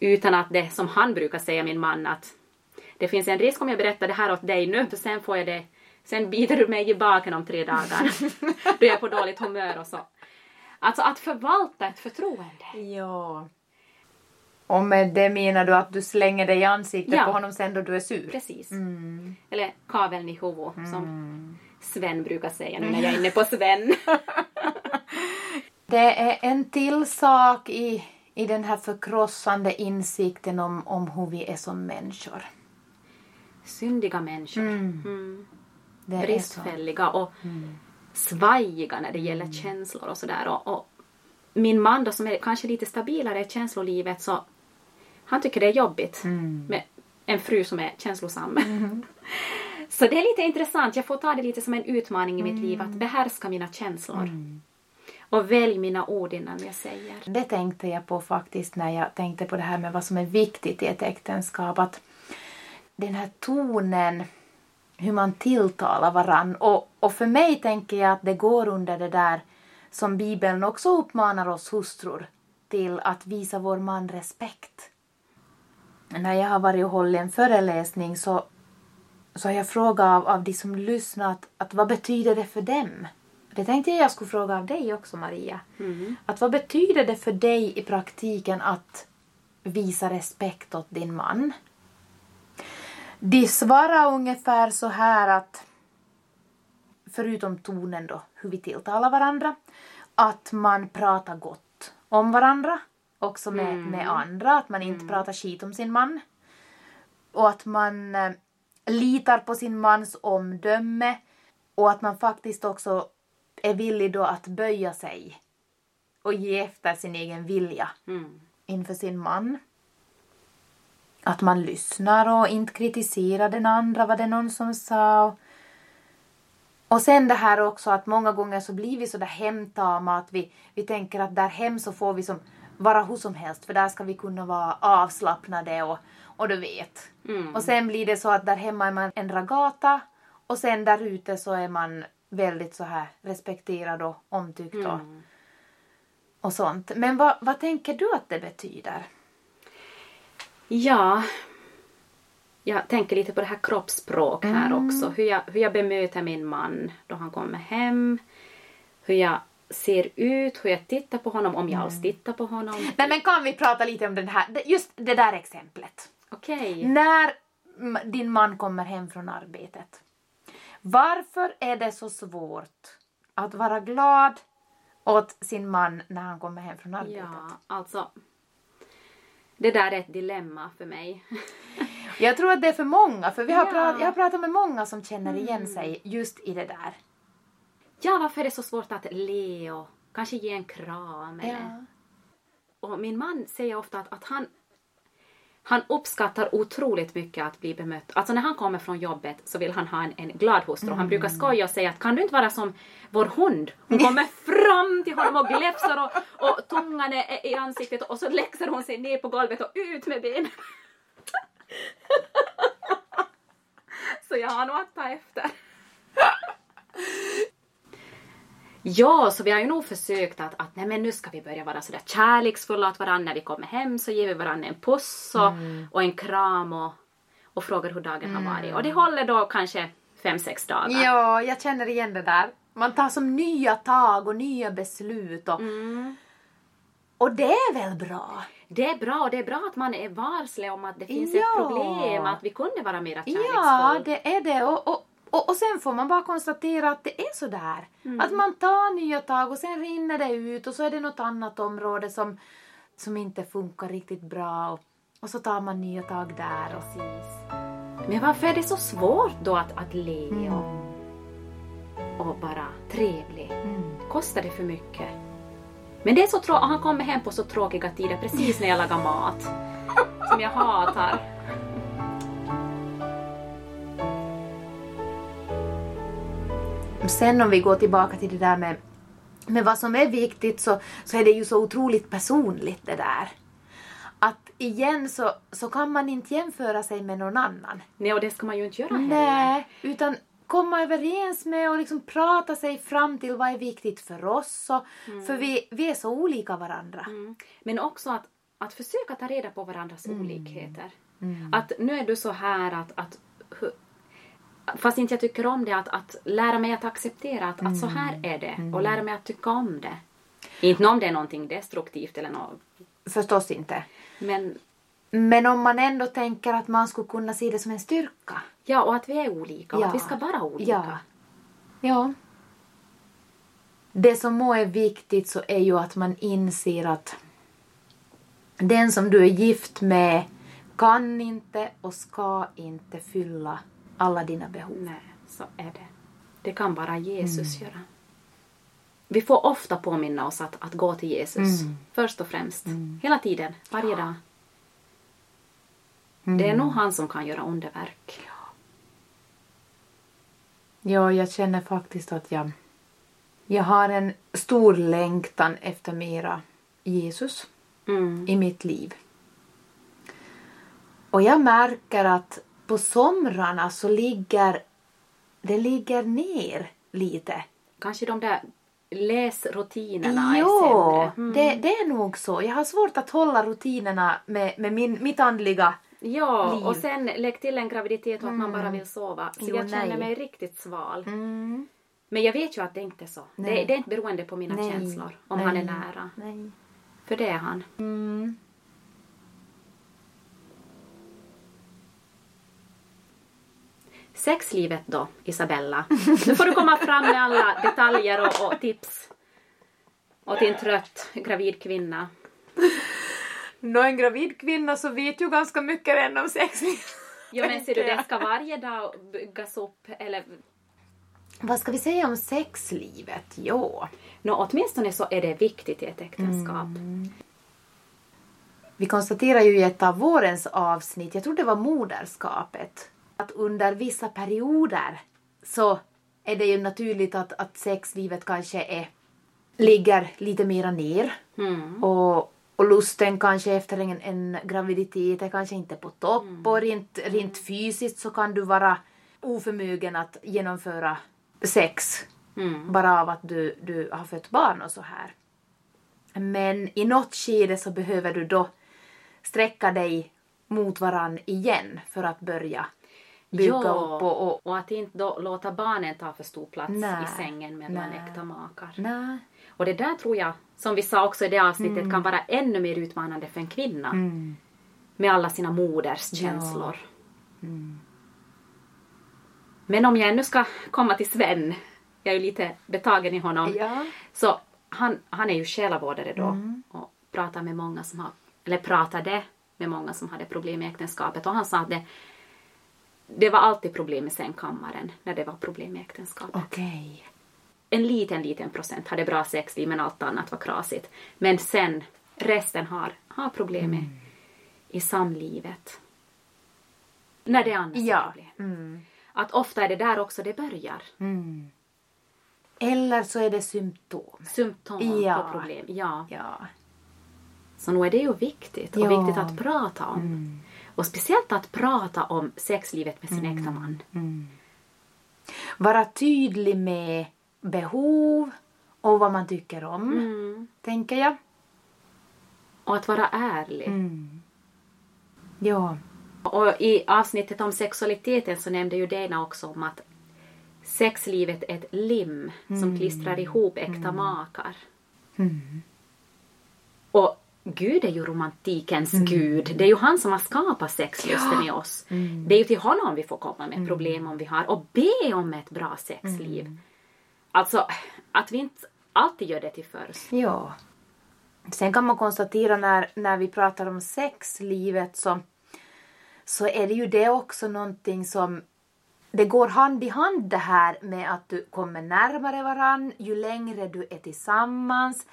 [SPEAKER 2] utan att det som han brukar säga min man att det finns en risk om jag berättar det här åt dig nu för sen får jag det sen biter du mig i baken om tre dagar. [laughs] Då är jag på dåligt humör och så. Alltså att förvalta ett förtroende.
[SPEAKER 1] Ja. Och med det menar du att du slänger dig i ansiktet
[SPEAKER 2] Ja.
[SPEAKER 1] på honom sen då du är sur?
[SPEAKER 2] Precis. Eller kaveln i huvudet som Sven brukar säga nu när jag är inne på Sven. [laughs]
[SPEAKER 1] Det är en till sak i, i den här förkrossande insikten om, om hur vi är som människor.
[SPEAKER 2] Syndiga människor. Mm.
[SPEAKER 1] Så.
[SPEAKER 2] Bristfälliga och svajiga när det gäller känslor och sådär. Och, och min man då som är kanske lite stabilare i känslolivet så han tycker det är jobbigt med en fru som är känslosam. [laughs] så det är lite intressant. Jag får ta det lite som en utmaning i mitt liv att behärska mina känslor. Och välj mina ord innan jag säger.
[SPEAKER 1] Det tänkte jag på faktiskt när jag tänkte på det här med vad som är viktigt i ett äktenskap. Att den här tonen, hur man tilltalar varann. Och, och för mig tänker jag att det går under det där som Bibeln också uppmanar oss hustrur till att visa vår man respekt. När jag har varit och hållit en föreläsning så, så har jag frågat av, av de som lyssnat att vad betyder det för dem? Det tänkte jag jag skulle fråga av dig också Maria. Att vad betyder det för dig i praktiken att visa respekt åt din man? De svarar ungefär så här att förutom tonen då, hur vi tilltalar varandra, att man pratar gott om varandra, också med, med andra, att man inte pratar skit om sin man. Och att man eh, litar på sin mans omdöme och att man faktiskt också är villig då att böja sig och ge efter sin egen vilja
[SPEAKER 2] Mm.
[SPEAKER 1] inför sin man. Att man lyssnar och inte kritiserar den andra, vad det någon som sa. Och, och sen det här också att många gånger så blir vi så där hemtama att vi, vi tänker att där hem så får vi som vara hur som helst för där ska vi kunna vara avslappnade och, och du vet.
[SPEAKER 2] Mm.
[SPEAKER 1] Och sen blir det så att där hemma är man en ragata och sen där ute så är man väldigt så här respekterad och omtyckt och,
[SPEAKER 2] Mm.
[SPEAKER 1] och sånt. Men vad, vad tänker du att det betyder?
[SPEAKER 2] Ja, jag tänker lite på det här kroppsspråk här också. Hur jag, hur jag bemöter min man då han kommer hem. Hur jag ser ut, hur jag tittar på honom, om jag alls tittar på honom.
[SPEAKER 1] Nej men kan vi prata lite om den här, just det där exemplet.
[SPEAKER 2] Okej.
[SPEAKER 1] När din man kommer hem från arbetet. Varför är det så svårt att vara glad åt sin man när han kommer hem från arbetet?
[SPEAKER 2] Ja, alltså. Det där är ett dilemma för mig. [laughs]
[SPEAKER 1] Jag tror att det är för många, för vi har
[SPEAKER 2] Ja.
[SPEAKER 1] prat, jag har pratat med många som känner igen sig just i det där.
[SPEAKER 2] Ja, varför är det så svårt att le och kanske ge en kram? Eller?
[SPEAKER 1] Ja.
[SPEAKER 2] Och min man säger ofta att, att han, Han uppskattar otroligt mycket att bli bemött. Alltså när han kommer från jobbet så vill han ha en, en glad hustru. Han brukar skoja och säga att kan du inte vara som vår hund? Hon kommer [laughs] fram till honom och gläfsar och, och tungan är i ansiktet och så läxar hon sig ner på golvet och ut med benen. [laughs] så jag har nog att ta efter. Ja, så vi har ju nog försökt att, att nej men nu ska vi börja vara sådär kärleksfulla åt varandra. När vi kommer hem så ger vi varandra en puss och, mm. och en kram och, och frågar hur dagen mm. har varit. Och det håller då kanske fem, sex dagar.
[SPEAKER 1] Ja, jag känner igen det där. Man tar som nya tag och nya beslut och, mm. och det är väl bra?
[SPEAKER 2] Det är bra och det är bra att man är varsle om att det finns ja. ett problem, att vi kunde vara mer kärleksfulla.
[SPEAKER 1] Ja, det är det. Och, och, och, och sen får man bara konstatera att det är så där. Mm. Att man tar nya tag och sen rinner det ut och så är det något annat område som, som inte funkar riktigt bra och, och så tar man nya tag där. Och... Precis.
[SPEAKER 2] Men varför är det så svårt då att, att le och, mm. och vara trevlig? Mm. Kostar det för mycket? Men det är så tråkigt, han kommer hem på så tråkiga tider precis när jag lagar mat. Som jag hatar. [laughs]
[SPEAKER 1] Sen om vi går tillbaka till det där med, med vad som är viktigt så, så är det ju så otroligt personligt det där. Att igen så, så kan man inte jämföra sig med någon annan.
[SPEAKER 2] Nej, och det ska man ju inte göra heller.
[SPEAKER 1] Nej, utan komma överens med och liksom prata sig fram till vad är viktigt för oss. Och, mm. För vi, vi är så olika varandra. Mm.
[SPEAKER 2] Men också att, att försöka ta reda på varandras mm. olikheter. Mm. Att nu är du så här att, att fast inte jag tycker om det, att, att lära mig att acceptera att, mm. att så här mm. är det mm. och lära mig att tycka om det. Inte om det är någonting destruktivt eller något.
[SPEAKER 1] Förstås inte.
[SPEAKER 2] Men,
[SPEAKER 1] men om man ändå tänker att man skulle kunna se det som en styrka.
[SPEAKER 2] Ja, och att vi är olika och ja. att vi ska vara olika.
[SPEAKER 1] Ja. ja. Det som må är viktigt så är ju att man inser att den som du är gift med kan inte och ska inte fylla alla dina behov.
[SPEAKER 2] Nej, så är det. Det kan bara Jesus mm. göra. Vi får ofta påminna oss att, att gå till Jesus mm. först och främst. Mm. Hela tiden, varje dag. Det är mm. nog han som kan göra underverk.
[SPEAKER 1] Ja. ja, jag känner faktiskt att jag, jag har en stor längtan efter mera Jesus mm. i mitt liv. Och jag märker att på somrarna så ligger det ligger ner lite.
[SPEAKER 2] Kanske de där läsrutinerna
[SPEAKER 1] jo, är sämre. Mm. Det, det är nog så. Jag har svårt att hålla rutinerna med, med min, mitt andliga
[SPEAKER 2] Ja, liv. och sen lägg till en graviditet och att man bara mm. vill sova. Så jo, jag känner nej. mig riktigt sval. Mm. Men jag vet ju att det inte är så. Det, det, är inte beroende på mina nej. känslor, om nej. han är nära. För det är han. Sexlivet då, Isabella? Nu får du komma fram med alla detaljer och, och tips åt en trött gravid kvinna.
[SPEAKER 1] Nå, en gravid kvinna så vet ju ganska mycket redan om sexlivet.
[SPEAKER 2] Jo men ser du, det ska varje dag byggas upp eller
[SPEAKER 1] vad ska vi säga om sexlivet? Jo.
[SPEAKER 2] Nå, åtminstone så är det viktigt i ett äktenskap. Mm.
[SPEAKER 1] Vi konstaterar ju i ett av vårens avsnitt, jag tror det var moderskapet, att under vissa perioder så är det ju naturligt att, att sexlivet kanske är, ligger lite mera ner. Mm. Och, och lusten kanske efter en, en graviditet är kanske inte på topp mm. och rent, rent fysiskt så kan du vara oförmögen att genomföra sex mm. bara av att du, du har fött barn och så här. Men i något skede så behöver du då sträcka dig mot varann igen för att börja bygga ja, upp. Och, och,
[SPEAKER 2] och att inte då låta barnen ta för stor plats nej, i sängen mellan nej, äkta makar. Nej. Och det där tror jag, som vi sa också i det avsnittet, mm. kan vara ännu mer utmanande för en kvinna. Mm. Med alla sina moders känslor. Ja. Mm. Men om jag ännu ska komma till Sven, jag är ju lite betagen i honom, ja. så han, han är ju själavårdare då mm. och pratar med många som har, eller pratade med många som hade problem i äktenskapet och han sa att det det var alltid problem i sängkammaren när det var problem i äktenskapet.
[SPEAKER 1] Okay.
[SPEAKER 2] En liten, liten procent hade bra sexliv men allt annat var krasigt. Men sen, resten har, har problem mm. i samlivet. När det är annars
[SPEAKER 1] Ja.
[SPEAKER 2] problem. Att ofta är det där också det börjar.
[SPEAKER 1] Eller så är det symptom.
[SPEAKER 2] Symptom
[SPEAKER 1] Ja.
[SPEAKER 2] på problem. Ja.
[SPEAKER 1] Ja.
[SPEAKER 2] Så nog är det ju viktigt och
[SPEAKER 1] Ja.
[SPEAKER 2] viktigt att prata om. Och speciellt att prata om sexlivet med sin äkta man.
[SPEAKER 1] Vara tydlig med behov och vad man tycker om,
[SPEAKER 2] Mm.
[SPEAKER 1] tänker jag.
[SPEAKER 2] Och att vara ärlig.
[SPEAKER 1] Ja.
[SPEAKER 2] Och i avsnittet om sexualiteten så nämnde ju Dena också om att sexlivet är ett lim som klistrar ihop äkta makar. Och Gud är ju romantikens gud. Det är ju han som har skapat sexlusten i oss. Det är ju till honom vi får komma med problem om vi har och be om ett bra sexliv. Alltså, att vi inte alltid gör det till först.
[SPEAKER 1] Ja. Sen kan man konstatera när, när vi pratar om sexlivet så, så är det ju det också någonting som det går hand i hand det här med att du kommer närmare varann ju längre du är tillsammans.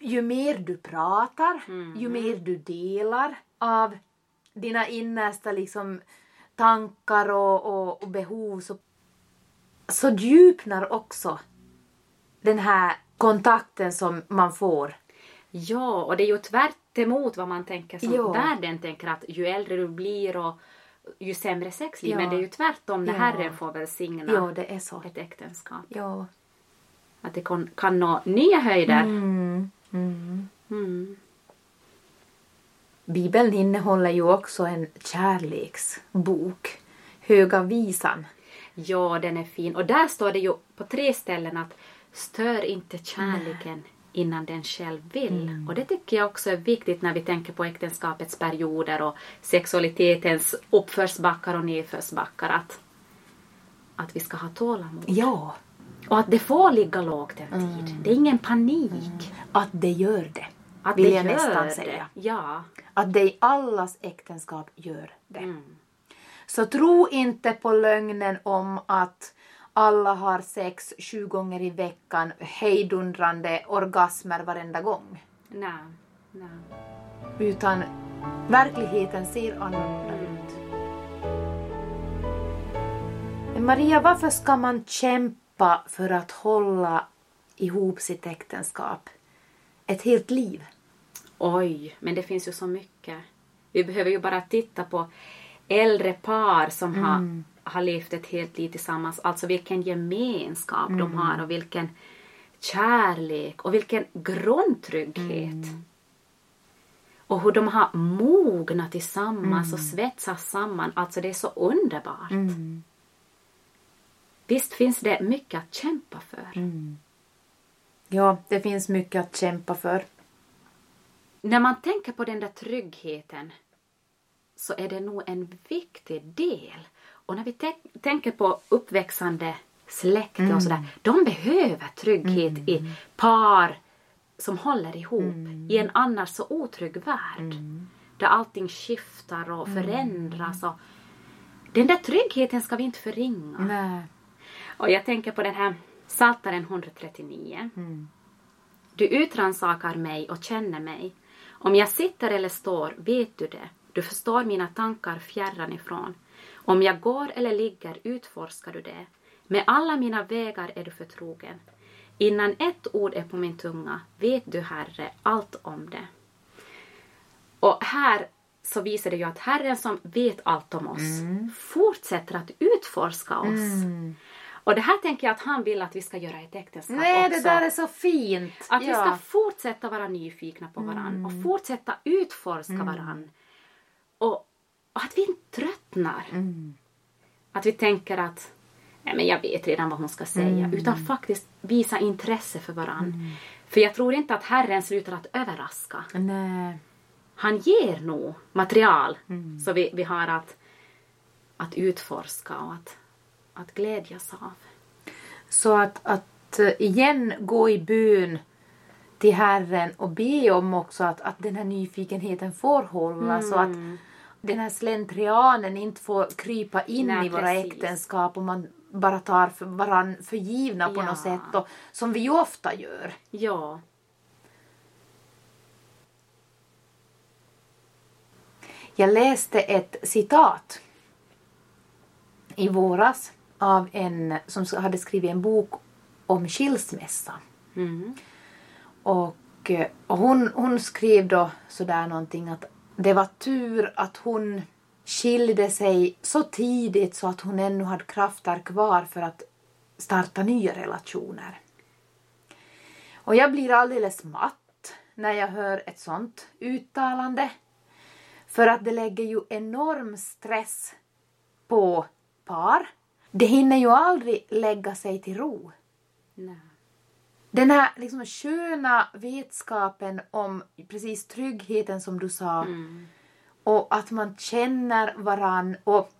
[SPEAKER 1] Ju mer du pratar, ju mer du delar av dina innersta liksom, tankar och, och, och behov så, så djupnar också den här kontakten som man får.
[SPEAKER 2] Ja, och det är ju tvärt emot vad man tänker som
[SPEAKER 1] Ja.
[SPEAKER 2] världen tänker att ju äldre du blir och ju sämre sexliv.
[SPEAKER 1] Ja.
[SPEAKER 2] Men det är ju tvärtom när
[SPEAKER 1] Ja.
[SPEAKER 2] Herren får välsigna
[SPEAKER 1] Ja, det är så.
[SPEAKER 2] ett äktenskap.
[SPEAKER 1] Ja.
[SPEAKER 2] Att det kan, kan nå nya höjder.
[SPEAKER 1] Mm. Mm.
[SPEAKER 2] Mm.
[SPEAKER 1] Bibeln innehåller ju också en kärleksbok, Höga visan.
[SPEAKER 2] Ja, den är fin. Och där står det ju på tre ställen att stör inte kärleken innan den själv vill.
[SPEAKER 1] Mm.
[SPEAKER 2] Och det tycker jag också är viktigt när vi tänker på äktenskapets perioder och sexualitetens uppförsbackar och nedförsbackar. Att, att vi ska ha tålamod.
[SPEAKER 1] Ja,
[SPEAKER 2] Och att det får ligga lågt en tid. Det är ingen panik.
[SPEAKER 1] att det gör det.
[SPEAKER 2] Att
[SPEAKER 1] vill
[SPEAKER 2] det
[SPEAKER 1] jag
[SPEAKER 2] gör
[SPEAKER 1] nästan
[SPEAKER 2] det.
[SPEAKER 1] säga.
[SPEAKER 2] Ja.
[SPEAKER 1] Att det i allas äktenskap gör det.
[SPEAKER 2] Mm.
[SPEAKER 1] Så tro inte på lögnen om att alla har sex sju gånger i veckan, hejdundrande orgasmer varenda gång.
[SPEAKER 2] Nej. Nej.
[SPEAKER 1] Utan verkligheten ser annorlunda ut. Men Maria, varför ska man kämpa för att hålla ihop sitt äktenskap? Ett helt liv?
[SPEAKER 2] Oj, men det finns ju så mycket. Vi behöver ju bara titta på äldre par som har, har levt ett helt liv tillsammans. Alltså vilken gemenskap de har och vilken kärlek och vilken grundtrygghet. Och hur de har mognat tillsammans och svetsats samman. Alltså det är så underbart. Visst finns det mycket att kämpa för.
[SPEAKER 1] Ja, det finns mycket att kämpa för.
[SPEAKER 2] När man tänker på den där tryggheten så är det nog en viktig del. Och när vi tän- tänker på uppväxande släkte och sådär, de behöver trygghet i par som håller ihop i en annars så otrygg värld. Där allting skiftar och förändras. Och den där tryggheten ska vi inte förringa.
[SPEAKER 1] Nej.
[SPEAKER 2] Och jag tänker på den här Psaltaren 139. Du utransakar mig och känner mig. Om jag sitter eller står vet du det. Du förstår mina tankar fjärran ifrån. Om jag går eller ligger utforskar du det. Med alla mina vägar är du förtrogen. Innan ett ord är på min tunga vet du, Herre, allt om det. Och här så visar det ju att Herren som vet allt om oss fortsätter att utforska oss. Och det här tänker jag att han vill att vi ska göra i ett äktenskap
[SPEAKER 1] Nej,
[SPEAKER 2] också.
[SPEAKER 1] det där är så fint.
[SPEAKER 2] Att vi
[SPEAKER 1] ja.
[SPEAKER 2] ska fortsätta vara nyfikna på varann och fortsätta utforska varann. Och, och att vi inte tröttnar. Att vi tänker att Nej, men jag vet redan vad hon ska säga. Utan faktiskt visa intresse för varann. För jag tror inte att Herren slutar att överraska.
[SPEAKER 1] Nej.
[SPEAKER 2] Han ger nog material så vi, vi har att, att utforska och att, att glädjas av.
[SPEAKER 1] Så att, att eh, igen gå i bön till Herren och be om också att, att den här nyfikenheten får hålla så att den här slentrianen inte får krypa in
[SPEAKER 2] Nej,
[SPEAKER 1] i våra
[SPEAKER 2] precis.
[SPEAKER 1] äktenskap och man bara tar för varann för givna på
[SPEAKER 2] Ja.
[SPEAKER 1] något sätt och, som vi ju ofta gör.
[SPEAKER 2] Ja.
[SPEAKER 1] Jag läste ett citat i våras av en som hade skrivit en bok om skilsmässa.
[SPEAKER 2] Mm.
[SPEAKER 1] Och, och hon, hon skrev då sådär någonting att det var tur att hon skilde sig så tidigt så att hon ännu hade krafter kvar för att starta nya relationer. Och jag blir alldeles matt när jag hör ett sånt uttalande. För att det lägger ju enorm stress på par. Det hinner ju aldrig lägga sig till ro.
[SPEAKER 2] Nej.
[SPEAKER 1] Den här liksom sköna vetskapen om precis tryggheten som du sa
[SPEAKER 2] Mm.
[SPEAKER 1] och att man känner varann och,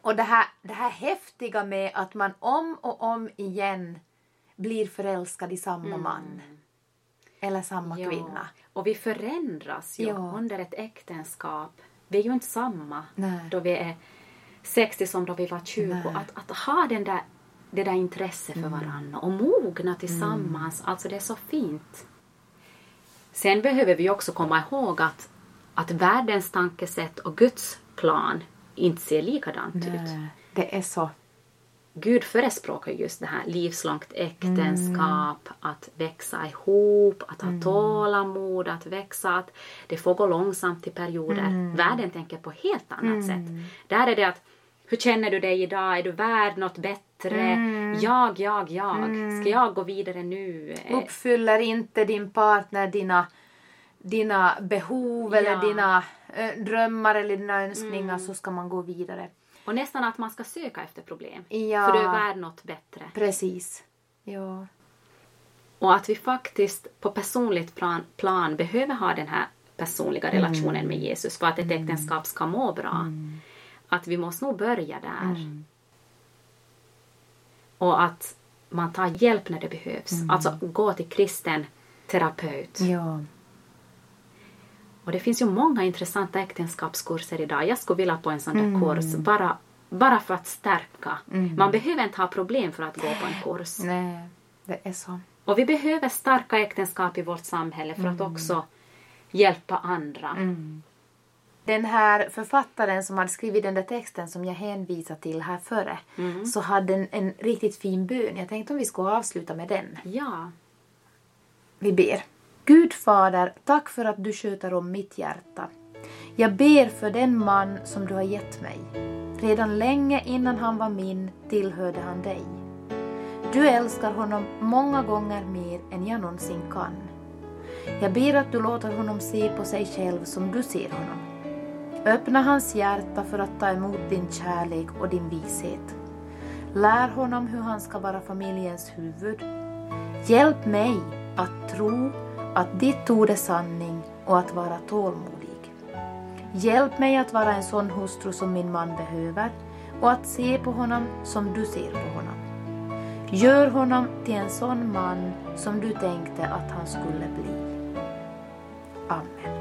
[SPEAKER 1] och det, här, det här häftiga med att man om och om igen blir förälskad i samma man eller samma
[SPEAKER 2] Ja.
[SPEAKER 1] kvinna.
[SPEAKER 2] Och vi förändras ju
[SPEAKER 1] Ja.
[SPEAKER 2] under ett äktenskap. Vi är ju inte samma
[SPEAKER 1] Nej.
[SPEAKER 2] då vi är 60 som då vi var 20.
[SPEAKER 1] Nej.
[SPEAKER 2] Att, att ha den där, det där intresset
[SPEAKER 1] Mm.
[SPEAKER 2] för varandra och mogna tillsammans. Alltså det är så fint. Sen behöver vi också komma ihåg att, att världens tankesätt och Guds plan inte ser likadant ut.
[SPEAKER 1] Nej, det är så.
[SPEAKER 2] Gud förespråkar just det här livslångt äktenskap, att växa ihop, att ha tålamod, att växa, att det får gå långsamt i perioder. Världen tänker på helt annat sätt. Där är det att, hur känner du dig idag? Är du värd något bättre? Jag, jag, jag. Ska jag gå vidare nu? Eh,
[SPEAKER 1] Uppfyller inte din partner dina, dina behov eller
[SPEAKER 2] Ja.
[SPEAKER 1] dina eh, drömmar eller dina önskningar så ska man gå vidare.
[SPEAKER 2] Och nästan att man ska söka efter problem.
[SPEAKER 1] Ja.
[SPEAKER 2] För du är värd något bättre.
[SPEAKER 1] Precis. Ja.
[SPEAKER 2] Och att vi faktiskt på personligt plan, plan behöver ha den här personliga relationen med Jesus för att ett äktenskap ska må bra. Att vi måste nog börja där. Och att man tar hjälp när det behövs. Alltså gå till kristen terapeut.
[SPEAKER 1] Ja.
[SPEAKER 2] Och det finns ju många intressanta äktenskapskurser idag. Jag skulle vilja på en sån där kurs bara, bara för att stärka. Man behöver inte ha problem för att gå på en kurs.
[SPEAKER 1] Nej, det är så.
[SPEAKER 2] Och vi behöver starka äktenskap i vårt samhälle för att också hjälpa andra.
[SPEAKER 1] Den här författaren som hade skrivit den där texten som jag hänvisade till här före så hade en, en riktigt fin bön. Jag tänkte om vi skulle avsluta med den.
[SPEAKER 2] Ja.
[SPEAKER 1] Vi ber. Gud fader, tack för att du sköter om mitt hjärta. Jag ber för den man som du har gett mig. Redan länge innan han var min tillhörde han dig. Du älskar honom många gånger mer än jag någonsin kan. Jag ber att du låter honom se på sig själv som du ser honom. Öppna hans hjärta för att ta emot din kärlek och din vishet. Lär honom hur han ska vara familjens huvud. Hjälp mig att tro att ditt ord är sanning och att vara tålmodig. Hjälp mig att vara en sån hustru som min man behöver och att se på honom som du ser på honom. Gör honom till en sån man som du tänkte att han skulle bli. Amen.